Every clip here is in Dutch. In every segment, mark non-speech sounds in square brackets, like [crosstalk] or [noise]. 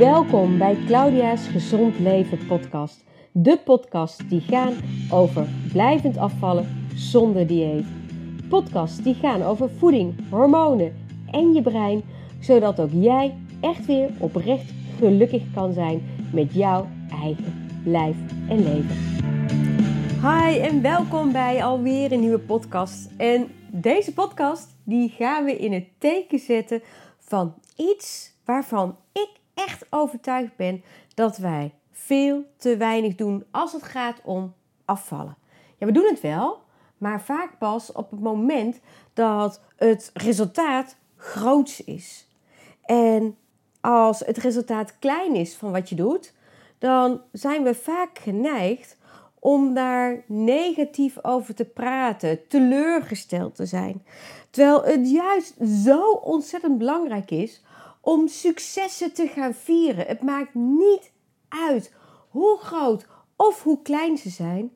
Welkom bij Claudia's Gezond Leven podcast. De podcast die gaan over blijvend afvallen zonder dieet. Podcasts die gaan over voeding, hormonen en je brein, zodat ook jij echt weer oprecht gelukkig kan zijn met jouw eigen lijf en leven. Hi en welkom bij alweer een nieuwe podcast. En deze podcast die gaan we in het teken zetten van iets waarvan echt overtuigd ben dat wij veel te weinig doen als het gaat om afvallen. Ja, we doen het wel, maar vaak pas op het moment dat het resultaat groots is. En als het resultaat klein is van wat je doet, dan zijn we vaak geneigd om daar negatief over te praten, teleurgesteld te zijn. Terwijl het juist zo ontzettend belangrijk is om successen te gaan vieren. Het maakt niet uit hoe groot of hoe klein ze zijn.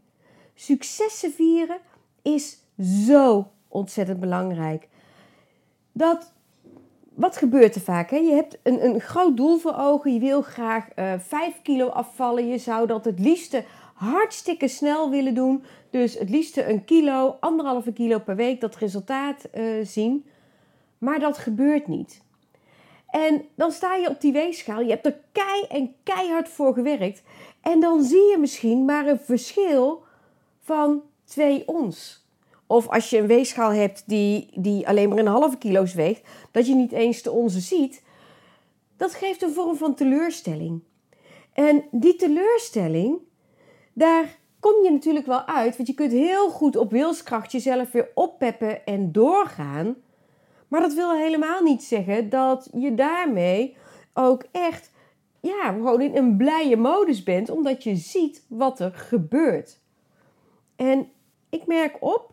Successen vieren is zo ontzettend belangrijk. Dat, wat gebeurt er vaak? Hè? Je hebt een, een groot doel voor ogen. Je wil graag uh, eh, 5 kilo afvallen. Je zou dat het liefste hartstikke snel willen doen. Dus het liefste een kilo, anderhalve kilo per week dat resultaat uh, zien. Maar dat gebeurt niet. En dan sta je op die weegschaal. Je hebt er kei en keihard voor gewerkt. En dan zie je misschien maar een verschil van 2 ons. Of als je een weegschaal hebt die, die alleen maar een halve kilo's weegt, dat je niet eens de onze ziet. Dat geeft een vorm van teleurstelling. En die teleurstelling, daar kom je natuurlijk wel uit. Want je kunt heel goed op wilskracht jezelf weer oppeppen en doorgaan. Maar dat wil helemaal niet zeggen dat je daarmee ook echt ja, gewoon in een blije modus bent, omdat je ziet wat er gebeurt. En ik merk op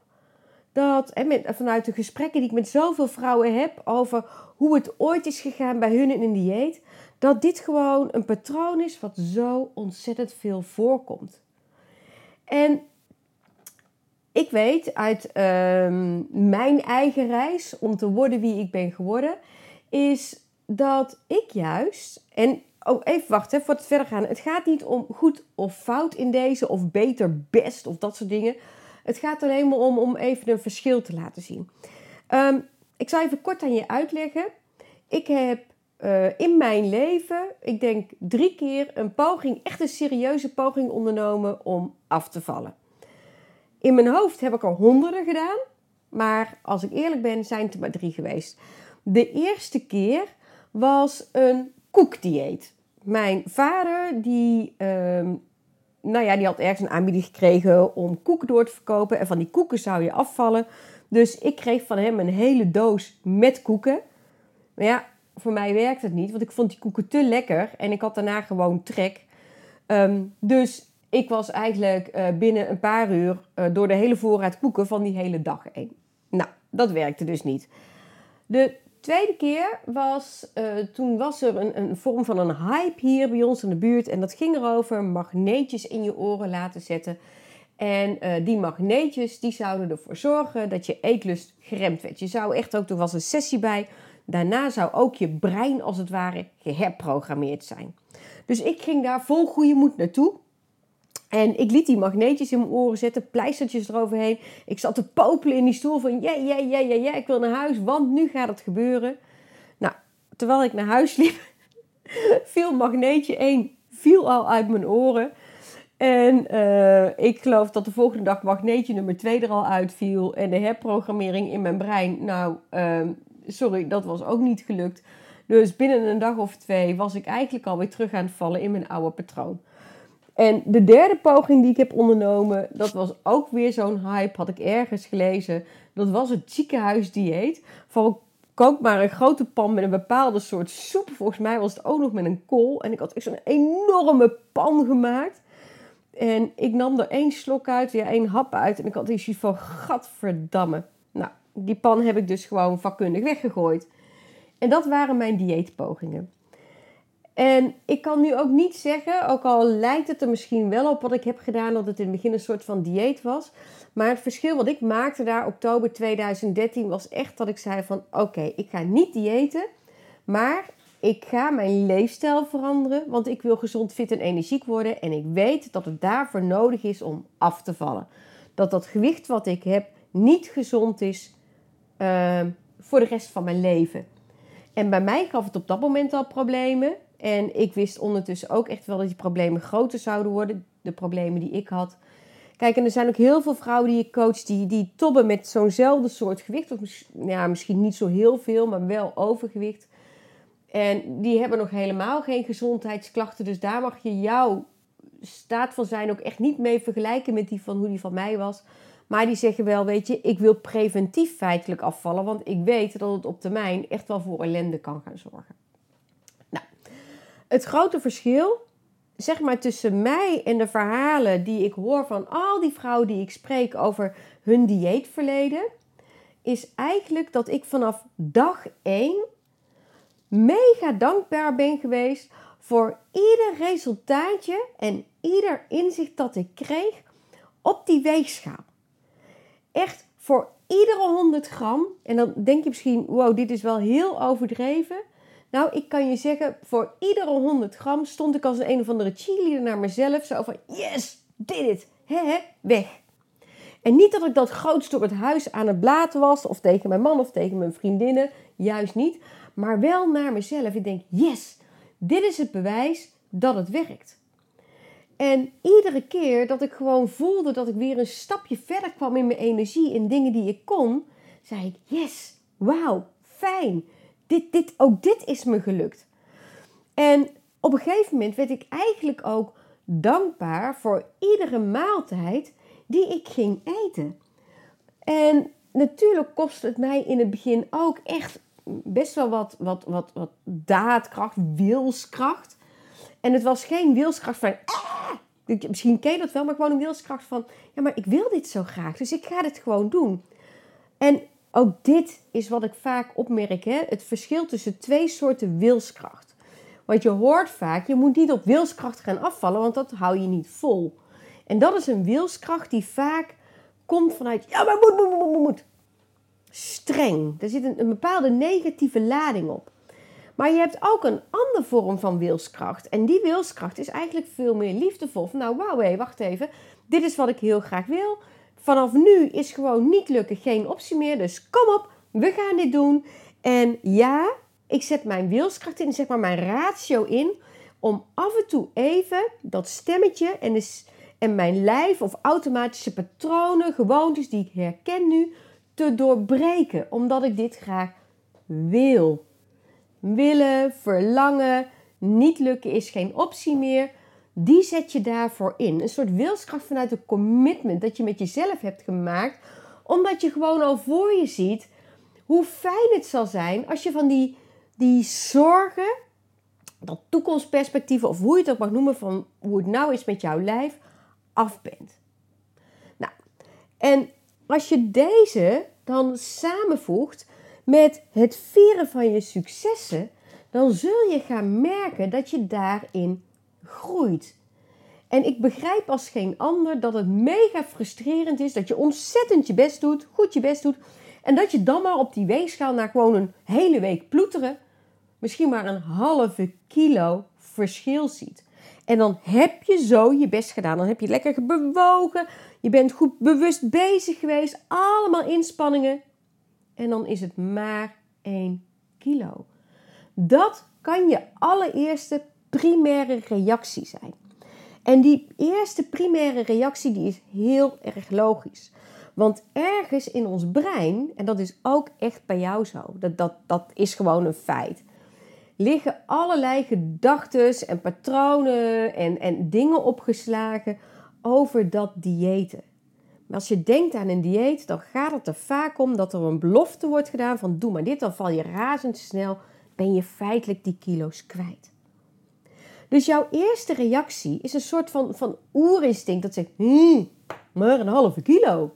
dat met, vanuit de gesprekken die ik met zoveel vrouwen heb over hoe het ooit is gegaan bij hun in een dieet, dat dit gewoon een patroon is wat zo ontzettend veel voorkomt. En ik weet uit ehm, mijn eigen reis om te worden wie ik ben geworden, is dat ik juist, en oh, even wachten voor het verder gaan. Het gaat niet om goed of fout in deze, of beter, best, of dat soort dingen. Het gaat alleen maar om, om even een verschil te laten zien. Ehm, ik zal even kort aan je uitleggen. Ik heb uh, in mijn leven, ik denk drie keer, een poging, echt een serieuze poging ondernomen om af te vallen. In mijn hoofd heb ik er honderden gedaan, maar als ik eerlijk ben, zijn het er maar drie geweest. De eerste keer was een koekdieet. Mijn vader, die, ehm, nou ja, die had ergens een aanbieding gekregen om koeken door te verkopen. En van die koeken zou je afvallen. Dus ik kreeg van hem een hele doos met koeken. Maar ja, voor mij werkte het niet, want ik vond die koeken te lekker. En ik had daarna gewoon trek. Ehm, dus ik was eigenlijk uh, binnen een paar uur uh, door de hele voorraad koeken van die hele dag heen. Nou, dat werkte dus niet. De tweede keer was, uh, toen was er een, een, vorm van een hype hier bij ons in de buurt. En dat ging erover magneetjes in je oren laten zetten. En die magneetjes die zouden ervoor zorgen dat je eetlust geremd werd. Je zou echt ook, er was een sessie bij. Daarna zou ook je brein als het ware geherprogrammeerd zijn. Dus ik ging daar vol goede moed naartoe. En ik liet die magneetjes in mijn oren zetten, pleistertjes eroverheen. Ik zat te popelen in die stoel van ja, ja, ja, ja, ja, ik wil naar huis, want nu gaat het gebeuren. Nou, terwijl ik naar huis liep, [laughs] viel magneetje 1 viel al uit mijn oren. En uh, ik geloof dat de volgende dag magneetje nummer 2 er al uitviel. En de herprogrammering in mijn brein, nou, uh, sorry, dat was ook niet gelukt. Dus binnen een dag of twee was ik eigenlijk alweer terug aan het vallen in mijn oude patroon. En de derde poging die ik heb ondernomen, dat was ook weer zo'n hype, had ik ergens gelezen. Dat was het ziekenhuisdieet. Van kook maar een grote pan met een bepaalde soort soep. Volgens mij was het ook nog met een kool. En ik had zo'n enorme pan gemaakt. En ik nam er één slok uit, weer één hap uit. En ik had iets van, gadverdamme. Nou, die pan heb ik dus gewoon vakkundig weggegooid. En dat waren mijn dieetpogingen. En ik kan nu ook niet zeggen, ook al lijkt het er misschien wel op wat ik heb gedaan, dat het in het begin een soort van dieet was. Maar het verschil wat ik maakte daar oktober 2013 was echt dat ik zei van oké, ik ga niet diëten, maar ik ga mijn leefstijl veranderen, want ik wil gezond, fit en energiek worden. En ik weet dat het daarvoor nodig is om af te vallen. Dat dat gewicht wat ik heb niet gezond is uh, voor de rest van mijn leven. En bij mij gaf het op dat moment al problemen. En ik wist ondertussen ook echt wel dat die problemen groter zouden worden. De problemen die ik had. Kijk, en er zijn ook heel veel vrouwen die ik coach die, die tobben met zo'nzelfde soort gewicht. Of ja, misschien niet zo heel veel, maar wel overgewicht. En die hebben nog helemaal geen gezondheidsklachten. Dus daar mag je jouw staat van zijn ook echt niet mee vergelijken met die van hoe die van mij was. Maar die zeggen wel, weet je, ik wil preventief feitelijk afvallen. Want ik weet dat het op termijn echt wel voor ellende kan gaan zorgen. Het grote verschil, zeg maar tussen mij en de verhalen die ik hoor van al die vrouwen die ik spreek over hun dieetverleden, is eigenlijk dat ik vanaf dag 1 mega dankbaar ben geweest voor ieder resultaatje en ieder inzicht dat ik kreeg op die weegschaal. Echt voor iedere 100 gram, en dan denk je misschien, wow, dit is wel heel overdreven. Nou, ik kan je zeggen, voor iedere 100 gram stond ik als een, een of andere cheerleader naar mezelf. Zo van, yes, did it, he, weg. En niet dat ik dat groots door het huis aan het blaten was, of tegen mijn man of tegen mijn vriendinnen, juist niet. Maar wel naar mezelf. Ik denk, yes, dit is het bewijs dat het werkt. En iedere keer dat ik gewoon voelde dat ik weer een stapje verder kwam in mijn energie, in dingen die ik kon, zei ik: Yes, wauw, fijn. Dit, dit, ook dit is me gelukt. En op een gegeven moment werd ik eigenlijk ook dankbaar voor iedere maaltijd die ik ging eten. En natuurlijk kostte het mij in het begin ook echt best wel wat, wat, wat, wat daadkracht, wilskracht. En het was geen wilskracht van. Ah! Misschien ken je dat wel, maar gewoon een wilskracht van. Ja, maar ik wil dit zo graag, dus ik ga dit gewoon doen. En ook dit is wat ik vaak opmerk: hè? het verschil tussen twee soorten wilskracht. Want je hoort vaak, je moet niet op wilskracht gaan afvallen, want dat hou je niet vol. En dat is een wilskracht die vaak komt vanuit, ja, maar moet, moet, moet, moet. Streng. Er zit een, een bepaalde negatieve lading op. Maar je hebt ook een andere vorm van wilskracht. En die wilskracht is eigenlijk veel meer liefdevol. Van nou, wauw, hé, wacht even. Dit is wat ik heel graag wil. Vanaf nu is gewoon niet lukken geen optie meer. Dus kom op, we gaan dit doen. En ja, ik zet mijn wilskracht in, zeg maar mijn ratio in. Om af en toe even dat stemmetje en, de, en mijn lijf of automatische patronen, gewoontes die ik herken nu, te doorbreken. Omdat ik dit graag wil willen, verlangen, niet lukken is geen optie meer. Die zet je daarvoor in. Een soort wilskracht vanuit een commitment dat je met jezelf hebt gemaakt. Omdat je gewoon al voor je ziet hoe fijn het zal zijn als je van die, die zorgen, dat toekomstperspectief of hoe je het ook mag noemen van hoe het nou is met jouw lijf, af bent. Nou, en als je deze dan samenvoegt met het vieren van je successen, dan zul je gaan merken dat je daarin groeit. En ik begrijp als geen ander dat het mega frustrerend is dat je ontzettend je best doet, goed je best doet, en dat je dan maar op die weegschaal na gewoon een hele week ploeteren, misschien maar een halve kilo verschil ziet. En dan heb je zo je best gedaan. Dan heb je lekker bewogen. Je bent goed bewust bezig geweest. Allemaal inspanningen en dan is het maar 1 kilo. Dat kan je allereerste primaire reactie zijn. En die eerste primaire reactie die is heel erg logisch. Want ergens in ons brein, en dat is ook echt bij jou zo, dat, dat, dat is gewoon een feit, liggen allerlei gedachten en patronen en, en dingen opgeslagen over dat diëten. Maar als je denkt aan een dieet, dan gaat het er vaak om dat er een belofte wordt gedaan van doe maar dit, dan val je razendsnel, ben je feitelijk die kilo's kwijt. Dus jouw eerste reactie is een soort van, van oerinstinct dat zegt, hm, maar een halve kilo.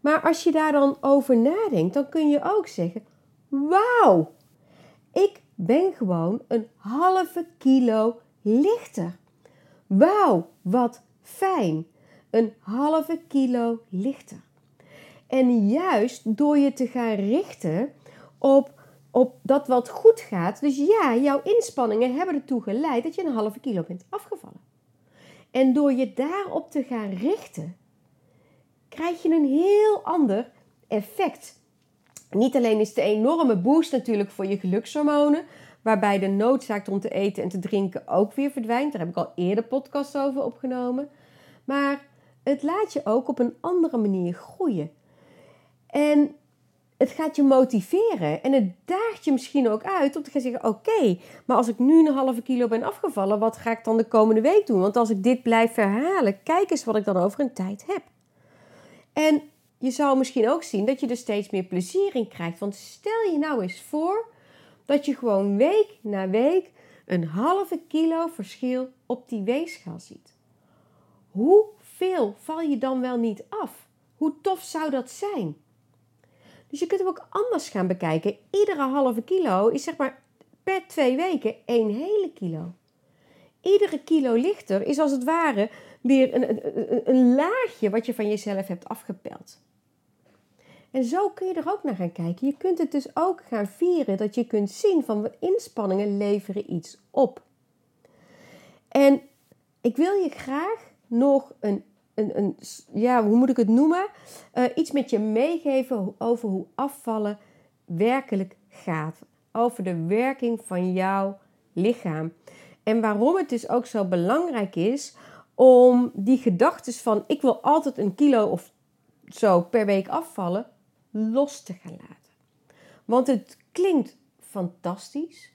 Maar als je daar dan over nadenkt, dan kun je ook zeggen, wauw, ik ben gewoon een halve kilo lichter. Wauw, wat fijn een halve kilo lichter. En juist door je te gaan richten op op dat wat goed gaat. Dus ja, jouw inspanningen hebben ertoe geleid dat je een halve kilo bent afgevallen. En door je daarop te gaan richten, krijg je een heel ander effect. Niet alleen is een enorme boost natuurlijk voor je gelukshormonen, waarbij de noodzaak om te eten en te drinken ook weer verdwijnt. Daar heb ik al eerder podcasts over opgenomen. Maar het laat je ook op een andere manier groeien. En het gaat je motiveren en het daagt je misschien ook uit om te gaan zeggen: Oké, maar als ik nu een halve kilo ben afgevallen, wat ga ik dan de komende week doen? Want als ik dit blijf herhalen, kijk eens wat ik dan over een tijd heb. En je zou misschien ook zien dat je er steeds meer plezier in krijgt. Want stel je nou eens voor dat je gewoon week na week een halve kilo verschil op die weegschaal ziet. Hoeveel val je dan wel niet af? Hoe tof zou dat zijn? Dus je kunt hem ook anders gaan bekijken. Iedere halve kilo is zeg maar per twee weken één hele kilo. Iedere kilo lichter is als het ware weer een, een, een laagje wat je van jezelf hebt afgepeld. En zo kun je er ook naar gaan kijken. Je kunt het dus ook gaan vieren dat je kunt zien van wat inspanningen leveren iets op. En ik wil je graag nog een, een, ja, hoe moet ik het noemen? Uh, iets met je meegeven over hoe afvallen werkelijk gaat. Over de werking van jouw lichaam. En waarom het dus ook zo belangrijk is om die gedachten van ik wil altijd een kilo of zo per week afvallen los te gaan laten. Want het klinkt fantastisch,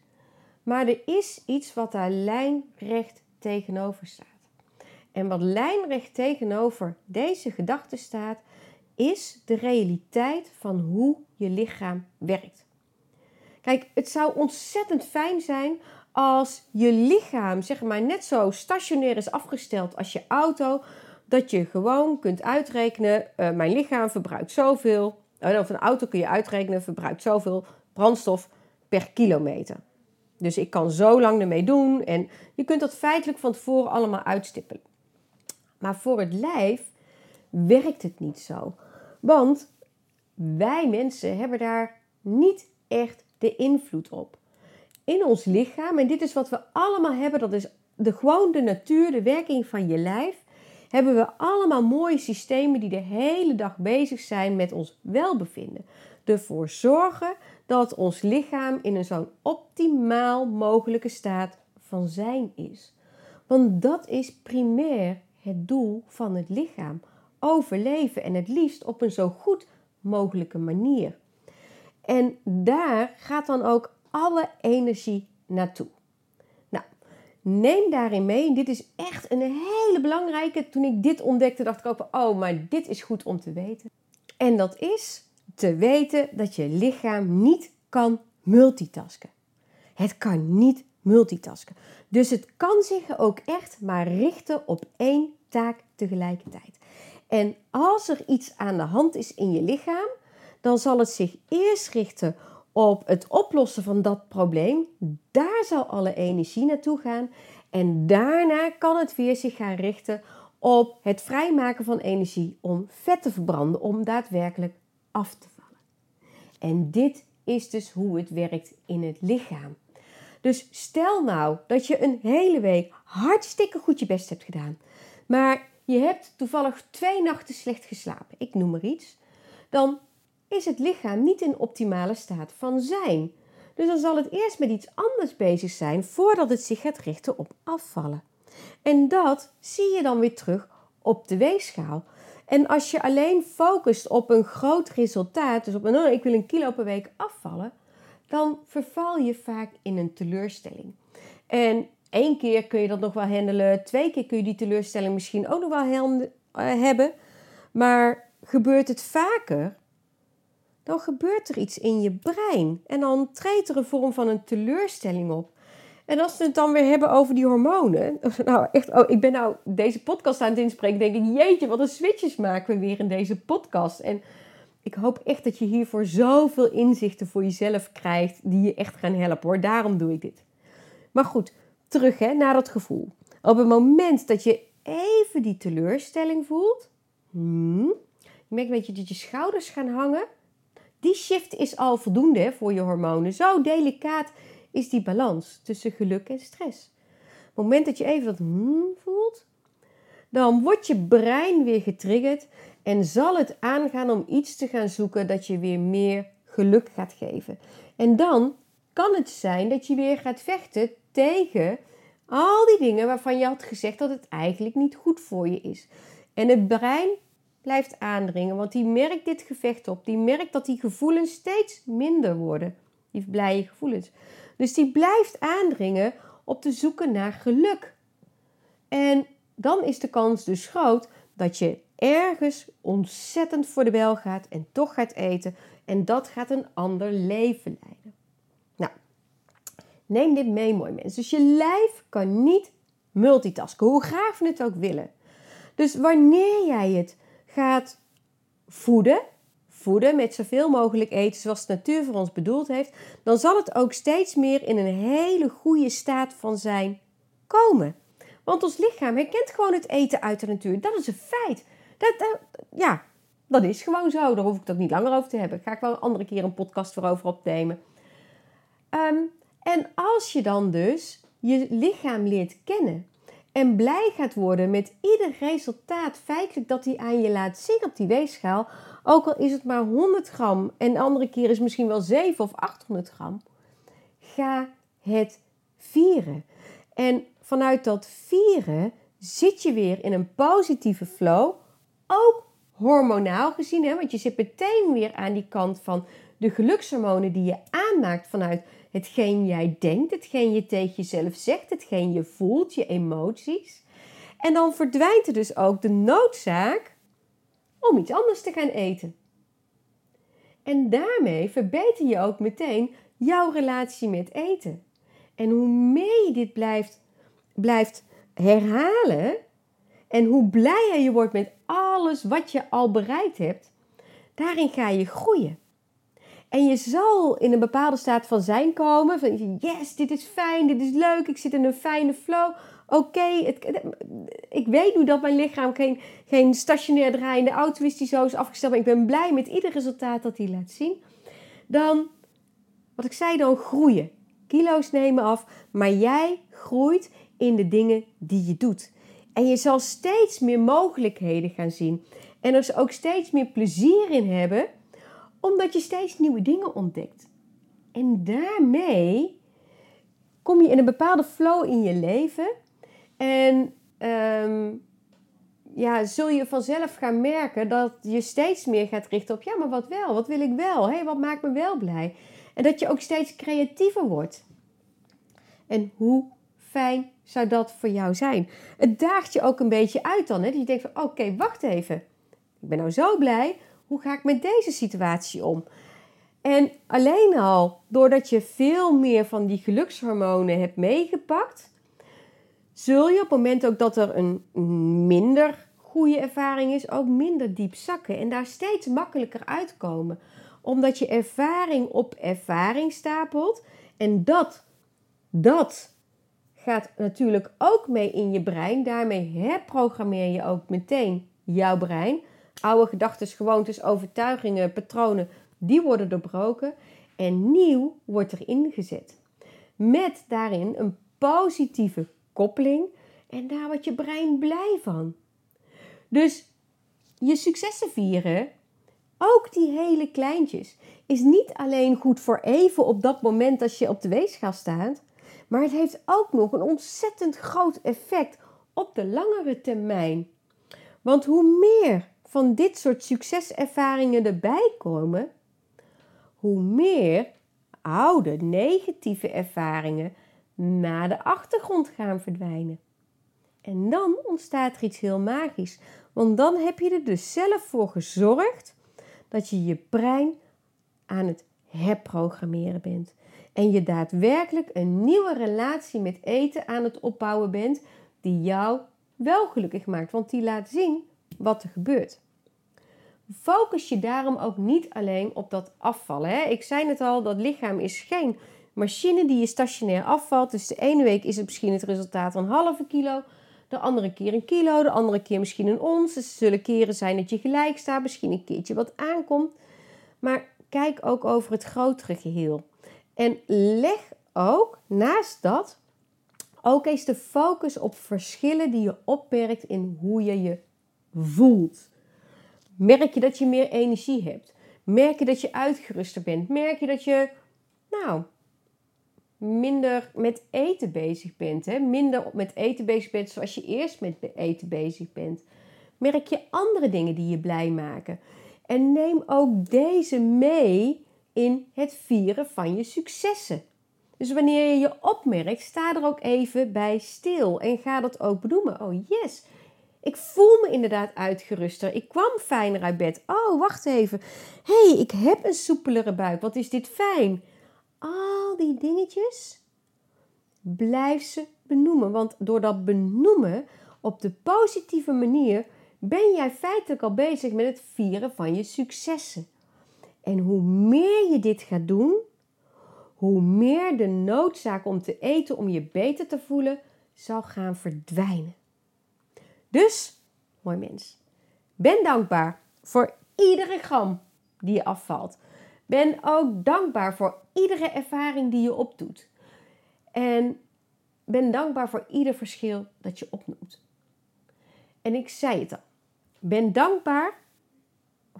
maar er is iets wat daar lijnrecht tegenover staat. En wat lijnrecht tegenover deze gedachte staat, is de realiteit van hoe je lichaam werkt. Kijk, het zou ontzettend fijn zijn als je lichaam zeg maar net zo stationair is afgesteld als je auto, dat je gewoon kunt uitrekenen: uh, mijn lichaam verbruikt zoveel of een auto kun je uitrekenen, verbruikt zoveel brandstof per kilometer. Dus ik kan zo lang ermee doen en je kunt dat feitelijk van tevoren allemaal uitstippelen. Maar voor het lijf werkt het niet zo. Want wij mensen hebben daar niet echt de invloed op. In ons lichaam, en dit is wat we allemaal hebben, dat is de, gewoon de natuur, de werking van je lijf, hebben we allemaal mooie systemen die de hele dag bezig zijn met ons welbevinden. Ervoor zorgen dat ons lichaam in een zo'n optimaal mogelijke staat van zijn is. Want dat is primair het doel van het lichaam. Overleven en het liefst op een zo goed mogelijke manier. En daar gaat dan ook alle energie naartoe neem daarin mee. Dit is echt een hele belangrijke. Toen ik dit ontdekte, dacht ik ook oh, maar dit is goed om te weten. En dat is te weten dat je lichaam niet kan multitasken. Het kan niet multitasken. Dus het kan zich ook echt maar richten op één taak tegelijkertijd. En als er iets aan de hand is in je lichaam, dan zal het zich eerst richten op het oplossen van dat probleem. Daar zal alle energie naartoe gaan. En daarna kan het weer zich gaan richten op het vrijmaken van energie om vet te verbranden, om daadwerkelijk af te vallen. En dit is dus hoe het werkt in het lichaam. Dus stel nou dat je een hele week hartstikke goed je best hebt gedaan, maar je hebt toevallig twee nachten slecht geslapen, ik noem maar iets, dan is het lichaam niet in optimale staat van zijn. Dus dan zal het eerst met iets anders bezig zijn voordat het zich gaat richten op afvallen. En dat zie je dan weer terug op de weegschaal. En als je alleen focust op een groot resultaat, dus op een oh, ik wil een kilo per week afvallen, dan verval je vaak in een teleurstelling. En één keer kun je dat nog wel handelen, twee keer kun je die teleurstelling misschien ook nog wel eh, hebben. Maar gebeurt het vaker, dan gebeurt er iets in je brein. En dan treedt er een vorm van een teleurstelling op. En als we het dan weer hebben over die hormonen. [laughs] Nou, echt, oh, ik ben nou deze podcast aan het inspreken. Denk ik, jeetje, wat een switches maken we weer in deze podcast. En ik hoop echt dat je hiervoor zoveel inzichten voor jezelf krijgt. Die je echt gaan helpen hoor. Daarom doe ik dit. Maar goed, terug hè, naar dat gevoel. Op het moment dat je even die teleurstelling voelt. Hmm, je merkt een beetje dat je schouders gaan hangen Die shift is al voldoende voor je hormonen. Zo delicaat is die balans tussen geluk en stress. Op het moment dat je even dat hmm voelt, dan wordt je brein weer getriggerd en zal het aangaan om iets te gaan zoeken dat je weer meer geluk gaat geven. En dan kan het zijn dat je weer gaat vechten tegen al die dingen waarvan je had gezegd dat het eigenlijk niet goed voor je is. En het brein blijft aandringen, want die merkt dit gevecht op. Die merkt dat die gevoelens steeds minder worden. Die blije gevoelens. Dus die blijft aandringen op te zoeken naar geluk. En dan is de kans dus groot dat je ergens ontzettend voor de bel gaat en toch gaat eten. En dat gaat een ander leven leiden. Nou, neem dit mee, mooi mensen. Dus je lijf kan niet multitasken, hoe graag we het ook willen. Dus wanneer jij het gaat voeden, voeden met zoveel mogelijk eten zoals de natuur voor ons bedoeld heeft, dan zal het ook steeds meer in een hele goede staat van zijn komen. Want ons lichaam herkent gewoon het eten uit de natuur. Dat is een feit. Dat, dat, ja, dat is gewoon zo. Daar hoef ik ook niet langer over te hebben. Ga ik wel een andere keer een podcast voor over opnemen. Um, en als je dan dus je lichaam leert kennen en blij gaat worden met ieder resultaat feitelijk dat hij aan je laat zien op die weegschaal, ook al is het maar 100 gram en de andere keer is misschien wel 7 of 800 gram, ga het vieren. En vanuit dat vieren zit je weer in een positieve flow, ook hormonaal gezien, hè? want je zit meteen weer aan die kant van de gelukshormonen die je aanmaakt vanuit hetgeen jij denkt, hetgeen je tegen jezelf zegt, hetgeen je voelt, je emoties. En dan verdwijnt er dus ook de noodzaak om iets anders te gaan eten. En daarmee verbeter je ook meteen jouw relatie met eten. En hoe meer je dit blijft, blijft herhalen en hoe blijer je wordt met alles wat je al bereikt hebt, daarin ga je groeien. En je zal in een bepaalde staat van zijn komen. Van yes, dit is fijn, dit is leuk, ik zit in een fijne flow. Oké, ik weet nu dat mijn lichaam geen, geen stationair draaiende auto is die zo is afgesteld. Maar ik ben blij met ieder resultaat dat hij laat zien. Dan, wat ik zei, dan groeien. Kilo's nemen af, maar jij groeit in de dingen die je doet. En je zal steeds meer mogelijkheden gaan zien. En er ook steeds meer plezier in hebben omdat je steeds nieuwe dingen ontdekt. En daarmee kom je in een bepaalde flow in je leven. En ehm, ja, zul je vanzelf gaan merken dat je steeds meer gaat richten op... ja, maar wat wel? Wat wil ik wel? Hey, wat maakt me wel blij? En dat je ook steeds creatiever wordt. En hoe fijn zou dat voor jou zijn? Het daagt je ook een beetje uit dan. Hè? Dat je denkt van, oké, wacht even. Ik ben nou zo blij hoe ga ik met deze situatie om? En alleen al doordat je veel meer van die gelukshormonen hebt meegepakt, zul je op het moment ook dat er een minder goede ervaring is, ook minder diep zakken en daar steeds makkelijker uitkomen. Omdat je ervaring op ervaring stapelt en dat, dat gaat natuurlijk ook mee in je brein. Daarmee herprogrammeer je ook meteen jouw brein. Oude gedachten, gewoontes, overtuigingen, patronen, die worden doorbroken en nieuw wordt er ingezet. Met daarin een positieve koppeling en daar wordt je brein blij van. Dus je successen vieren, ook die hele kleintjes, is niet alleen goed voor even op dat moment als je op de weegschaal staat, maar het heeft ook nog een ontzettend groot effect op de langere termijn. Want hoe meer van dit soort succeservaringen erbij komen, hoe meer oude negatieve ervaringen naar de achtergrond gaan verdwijnen. En dan ontstaat er iets heel magisch. Want dan heb je er dus zelf voor gezorgd dat je je brein aan het herprogrammeren bent. En je daadwerkelijk een nieuwe relatie met eten aan het opbouwen bent die jou wel gelukkig maakt. Want die laat zien wat er gebeurt. Focus je daarom ook niet alleen op dat afvallen. Hè? Ik zei het al, dat lichaam is geen machine die je stationair afvalt. Dus de ene week is het misschien het resultaat van een halve kilo. De andere keer een kilo, de andere keer misschien een ons. Dus er zullen keren zijn dat je gelijk staat, misschien een keertje wat aankomt. Maar kijk ook over het grotere geheel. En leg ook naast dat ook eens de focus op verschillen die je opmerkt in hoe je je voelt. Merk je dat je meer energie hebt? Merk je dat je uitgeruster bent? Merk je dat je, nou, minder met eten bezig bent? Hè? Minder met eten bezig bent zoals je eerst met eten bezig bent? Merk je andere dingen die je blij maken? En neem ook deze mee in het vieren van je successen. Dus wanneer je je opmerkt, sta er ook even bij stil en ga dat ook benoemen. Oh yes, ik voel me inderdaad uitgeruster. Ik kwam fijner uit bed. Oh, wacht even. hey, ik heb een soepelere buik. Wat is dit fijn. Al die dingetjes, blijf ze benoemen. Want door dat benoemen op de positieve manier ben jij feitelijk al bezig met het vieren van je successen. En hoe meer je dit gaat doen, hoe meer de noodzaak om te eten om je beter te voelen zal gaan verdwijnen. Dus, mooi mens, ben dankbaar voor iedere gram die je afvalt. Ben ook dankbaar voor iedere ervaring die je opdoet. En ben dankbaar voor ieder verschil dat je opnoemt. En ik zei het al. Ben dankbaar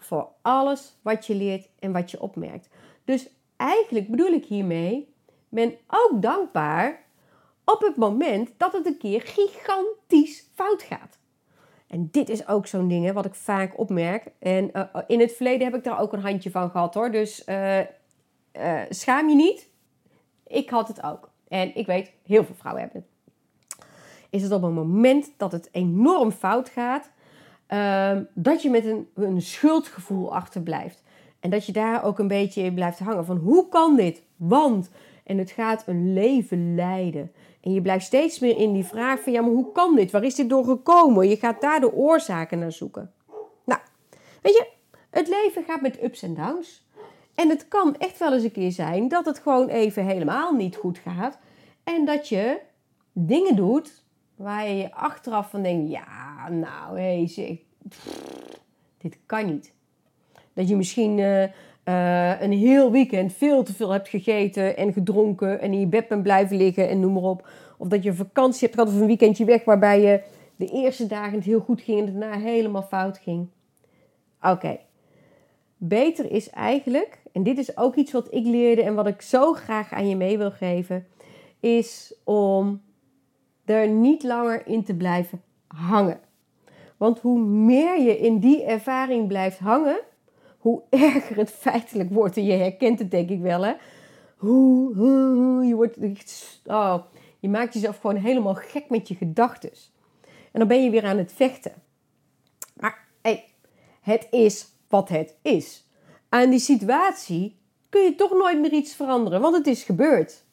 voor alles wat je leert en wat je opmerkt. Dus eigenlijk bedoel ik hiermee, ben ook dankbaar op het moment dat het een keer gigantisch fout gaat. En dit is ook zo'n ding hè, wat ik vaak opmerk. En uh, in het verleden heb ik daar ook een handje van gehad hoor. Dus uh, schaam je niet. Ik had het ook. En ik weet, heel veel vrouwen hebben het. Is het op een moment dat het enorm fout gaat, ehm, dat je met een, een schuldgevoel achterblijft. En dat je daar ook een beetje in blijft hangen. Van hoe kan dit? Want. En het gaat een leven leiden. En je blijft steeds meer in die vraag van ja, maar hoe kan dit? Waar is dit door gekomen? Je gaat daar de oorzaken naar zoeken. Nou, weet je, het leven gaat met ups en downs. En het kan echt wel eens een keer zijn dat het gewoon even helemaal niet goed gaat. En dat je dingen doet waar je je achteraf van denkt, ja, nou, hé, hey, dit kan niet. Dat je misschien uh, uh, een heel weekend veel te veel hebt gegeten en gedronken en in je bed bent blijven liggen en noem maar op. Of dat je vakantie hebt gehad of een weekendje weg waarbij je de eerste dagen het heel goed ging en daarna helemaal fout ging. Oké. Beter is eigenlijk, en dit is ook iets wat ik leerde en wat ik zo graag aan je mee wil geven, is om er niet langer in te blijven hangen. Want hoe meer je in die ervaring blijft hangen, hoe [laughs] erger het feitelijk wordt. En je herkent het denk ik wel, hè? Hoe, hoe je wordt, oh, je maakt jezelf gewoon helemaal gek met je gedachten. En dan ben je weer aan het vechten. Maar hey, het is wat het is. Aan die situatie kun je toch nooit meer iets veranderen, want het is gebeurd.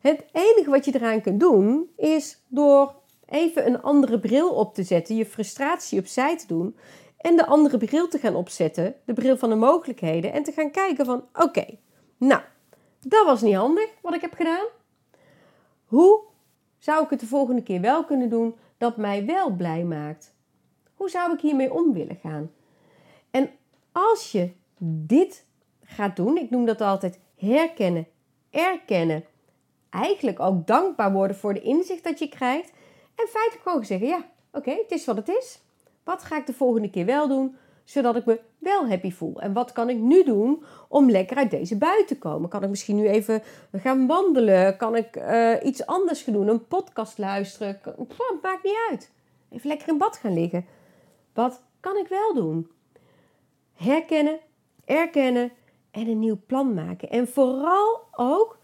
Het enige wat je eraan kunt doen is door even een andere bril op te zetten, je frustratie opzij te doen en de andere bril te gaan opzetten, de bril van de mogelijkheden, en te gaan kijken van oké, nou, dat was niet handig wat ik heb gedaan. Hoe zou ik het de volgende keer wel kunnen doen dat mij wel blij maakt? Hoe zou ik hiermee om willen gaan? En als je dit gaat doen, ik noem dat altijd herkennen, erkennen, eigenlijk ook dankbaar worden voor de inzicht dat je krijgt en feitelijk gewoon zeggen: ja, oké, het is wat het is. Wat ga ik de volgende keer wel doen, zodat ik me wel happy voel? En wat kan ik nu doen om lekker uit deze bui te komen? Kan ik misschien nu even gaan wandelen? Kan ik uh, iets anders gaan doen? Een podcast luisteren? Pff, maakt niet uit. Even lekker in bad gaan liggen. Wat kan ik wel doen? Herkennen, erkennen en een nieuw plan maken. En vooral ook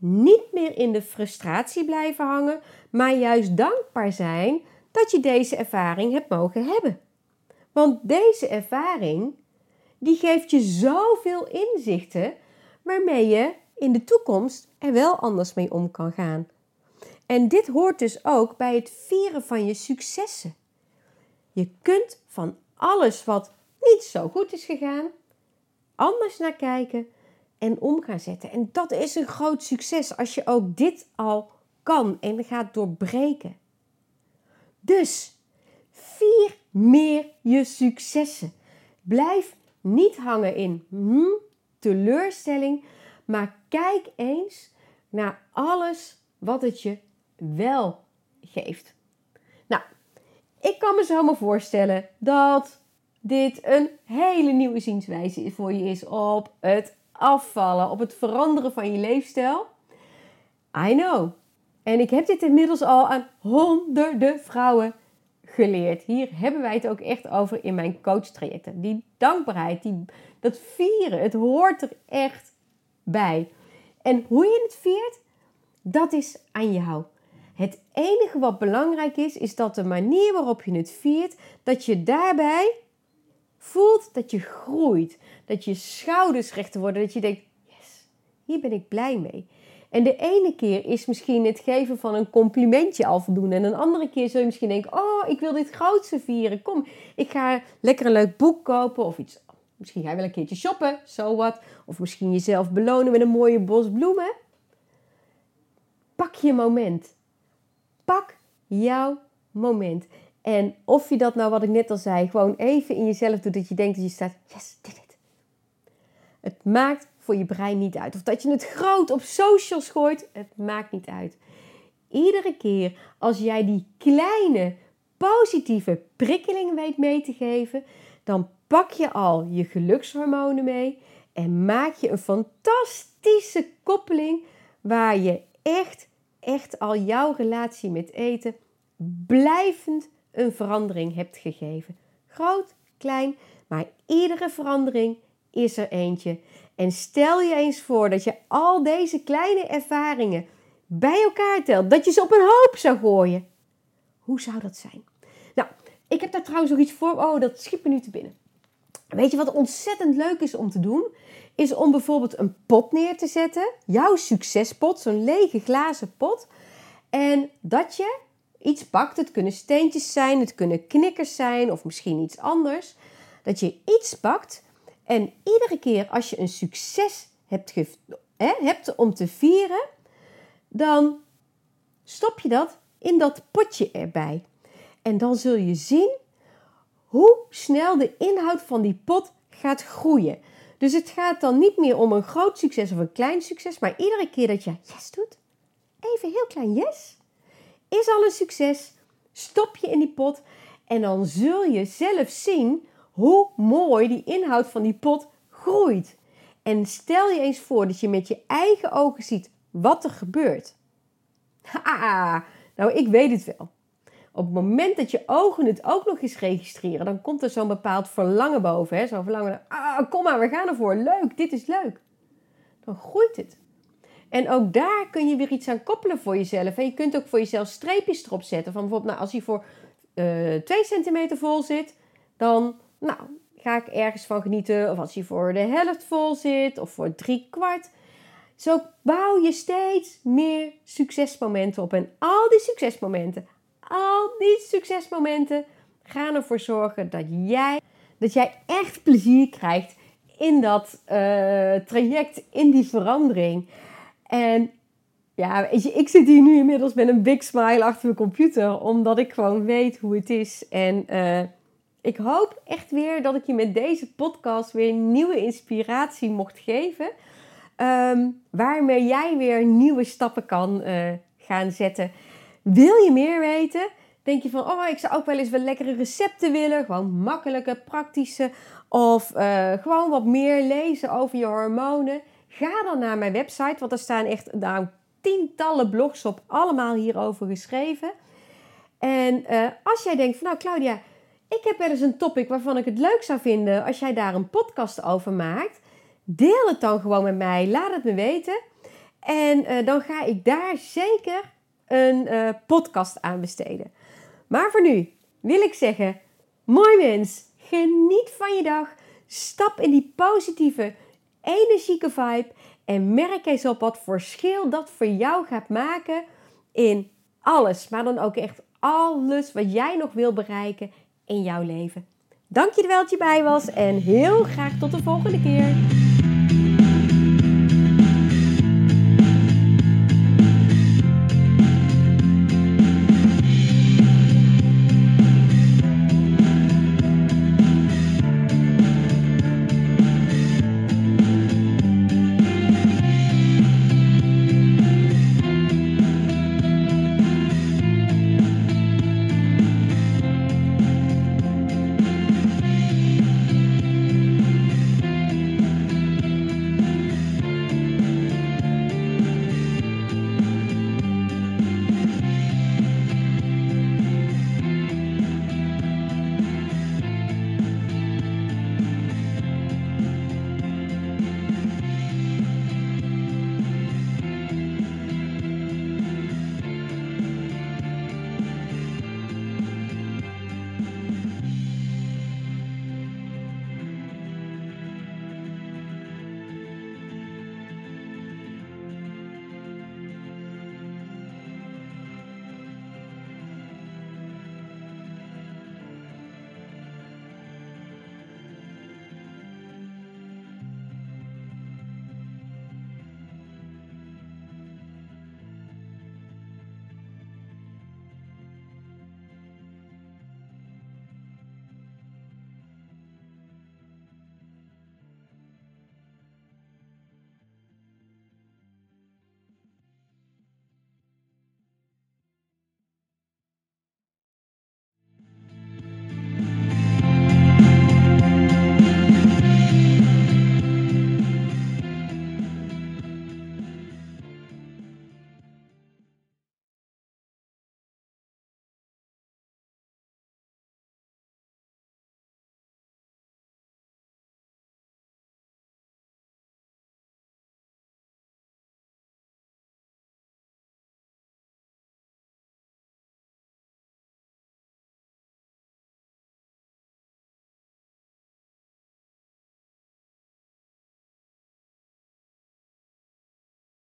niet meer in de frustratie blijven hangen, maar juist dankbaar zijn dat je deze ervaring hebt mogen hebben. Want deze ervaring die geeft je zoveel inzichten waarmee je in de toekomst er wel anders mee om kan gaan. En dit hoort dus ook bij het vieren van je successen. Je kunt van alles wat niet zo goed is gegaan, anders naar kijken en om gaan zetten. En dat is een groot succes als je ook dit al kan en gaat doorbreken. Dus vier meer je successen. Blijf niet hangen in, hm, teleurstelling. Maar kijk eens naar alles wat het je wel geeft. Nou, ik kan me zo maar voorstellen dat dit een hele nieuwe zienswijze voor je is op het afvallen, op het veranderen van je leefstijl. I know. En ik heb dit inmiddels al aan honderden vrouwen geleerd. Hier hebben wij het ook echt over in mijn coachtrajecten. Die dankbaarheid, die, dat vieren, het hoort er echt bij. En hoe je het viert, dat is aan jou. Het enige wat belangrijk is, is dat de manier waarop je het viert, dat je daarbij voelt dat je groeit. Dat je schouders rechter worden, dat je denkt, yes, hier ben ik blij mee. En de ene keer is misschien het geven van een complimentje al voldoende. En een andere keer zul je misschien denken: Oh, ik wil dit grootste vieren. Kom, ik ga lekker een leuk boek kopen of iets. Misschien ga je wel een keertje shoppen, zo wat. Of misschien jezelf belonen met een mooie bos bloemen. Pak je moment. Pak jouw moment. En of je dat nou, wat ik net al zei, gewoon even in jezelf doet, dat je denkt dat je staat: Yes, dit it. Het maakt voor je brein niet uit. Of dat je het groot op socials gooit, het maakt niet uit. Iedere keer als jij die kleine positieve prikkeling weet mee te geven, dan pak je al je gelukshormonen mee en maak je een fantastische koppeling waar je echt, echt al jouw relatie met eten blijvend een verandering hebt gegeven. Groot, klein, maar iedere verandering is er eentje. En stel je eens voor dat je al deze kleine ervaringen bij elkaar telt, dat je ze op een hoop zou gooien. Hoe zou dat zijn? Nou, ik heb daar trouwens nog iets voor. Oh, dat schiet me nu te binnen. Weet je wat ontzettend leuk is om te doen? Is om bijvoorbeeld een pot neer te zetten. Jouw succespot, zo'n lege glazen pot. En dat je iets pakt. Het kunnen steentjes zijn, het kunnen knikkers zijn of misschien iets anders. Dat je iets pakt en iedere keer als je een succes hebt, hè, hebt om te vieren, dan stop je dat in dat potje erbij. En dan zul je zien hoe snel de inhoud van die pot gaat groeien. Dus het gaat dan niet meer om een groot succes of een klein succes, maar iedere keer dat je yes doet, even heel klein yes, is al een succes. Stop je in die pot en dan zul je zelf zien hoe mooi die inhoud van die pot groeit. En stel je eens voor dat je met je eigen ogen ziet wat er gebeurt. Haha, nou ik weet het wel. Op het moment dat je ogen het ook nog eens registreren, dan komt er zo'n bepaald verlangen boven. Zo'n verlangen ah, kom maar, we gaan ervoor. Leuk, dit is leuk. Dan groeit het. En ook daar kun je weer iets aan koppelen voor jezelf. En je kunt ook voor jezelf streepjes erop zetten. Van bijvoorbeeld, nou, als hij voor uh, eh, 2 centimeter vol zit, dan nou, ga ik ergens van genieten. Of als hij voor de helft vol zit of voor drie kwart. Zo bouw je steeds meer succesmomenten op. En al die succesmomenten, al die succesmomenten gaan ervoor zorgen dat jij, dat jij echt plezier krijgt in dat uh, traject, in die verandering. En ja, ik zit hier nu inmiddels met een big smile achter mijn computer, omdat ik gewoon weet hoe het is. En uh, ik hoop echt weer dat ik je met deze podcast weer nieuwe inspiratie mocht geven. Um, waarmee jij weer nieuwe stappen kan uh, gaan zetten. Wil je meer weten? Denk je van, oh, ik zou ook wel eens wel lekkere recepten willen. Gewoon makkelijke, praktische. Of uh, gewoon wat meer lezen over je hormonen. Ga dan naar mijn website, want er staan echt nou, tientallen blogs op, allemaal hierover geschreven. En uh, als jij denkt van, nou Claudia, ik heb wel eens een topic waarvan ik het leuk zou vinden als jij daar een podcast over maakt. Deel het dan gewoon met mij. Laat het me weten. En uh, dan ga ik daar zeker een uh, podcast aan besteden. Maar voor nu wil ik zeggen: mooi mens, geniet van je dag. Stap in die positieve, energieke vibe. En merk eens op wat verschil dat voor jou gaat maken in alles. Maar dan ook echt alles wat jij nog wil bereiken in jouw leven. Dank je wel dat je bij was en heel graag tot de volgende keer.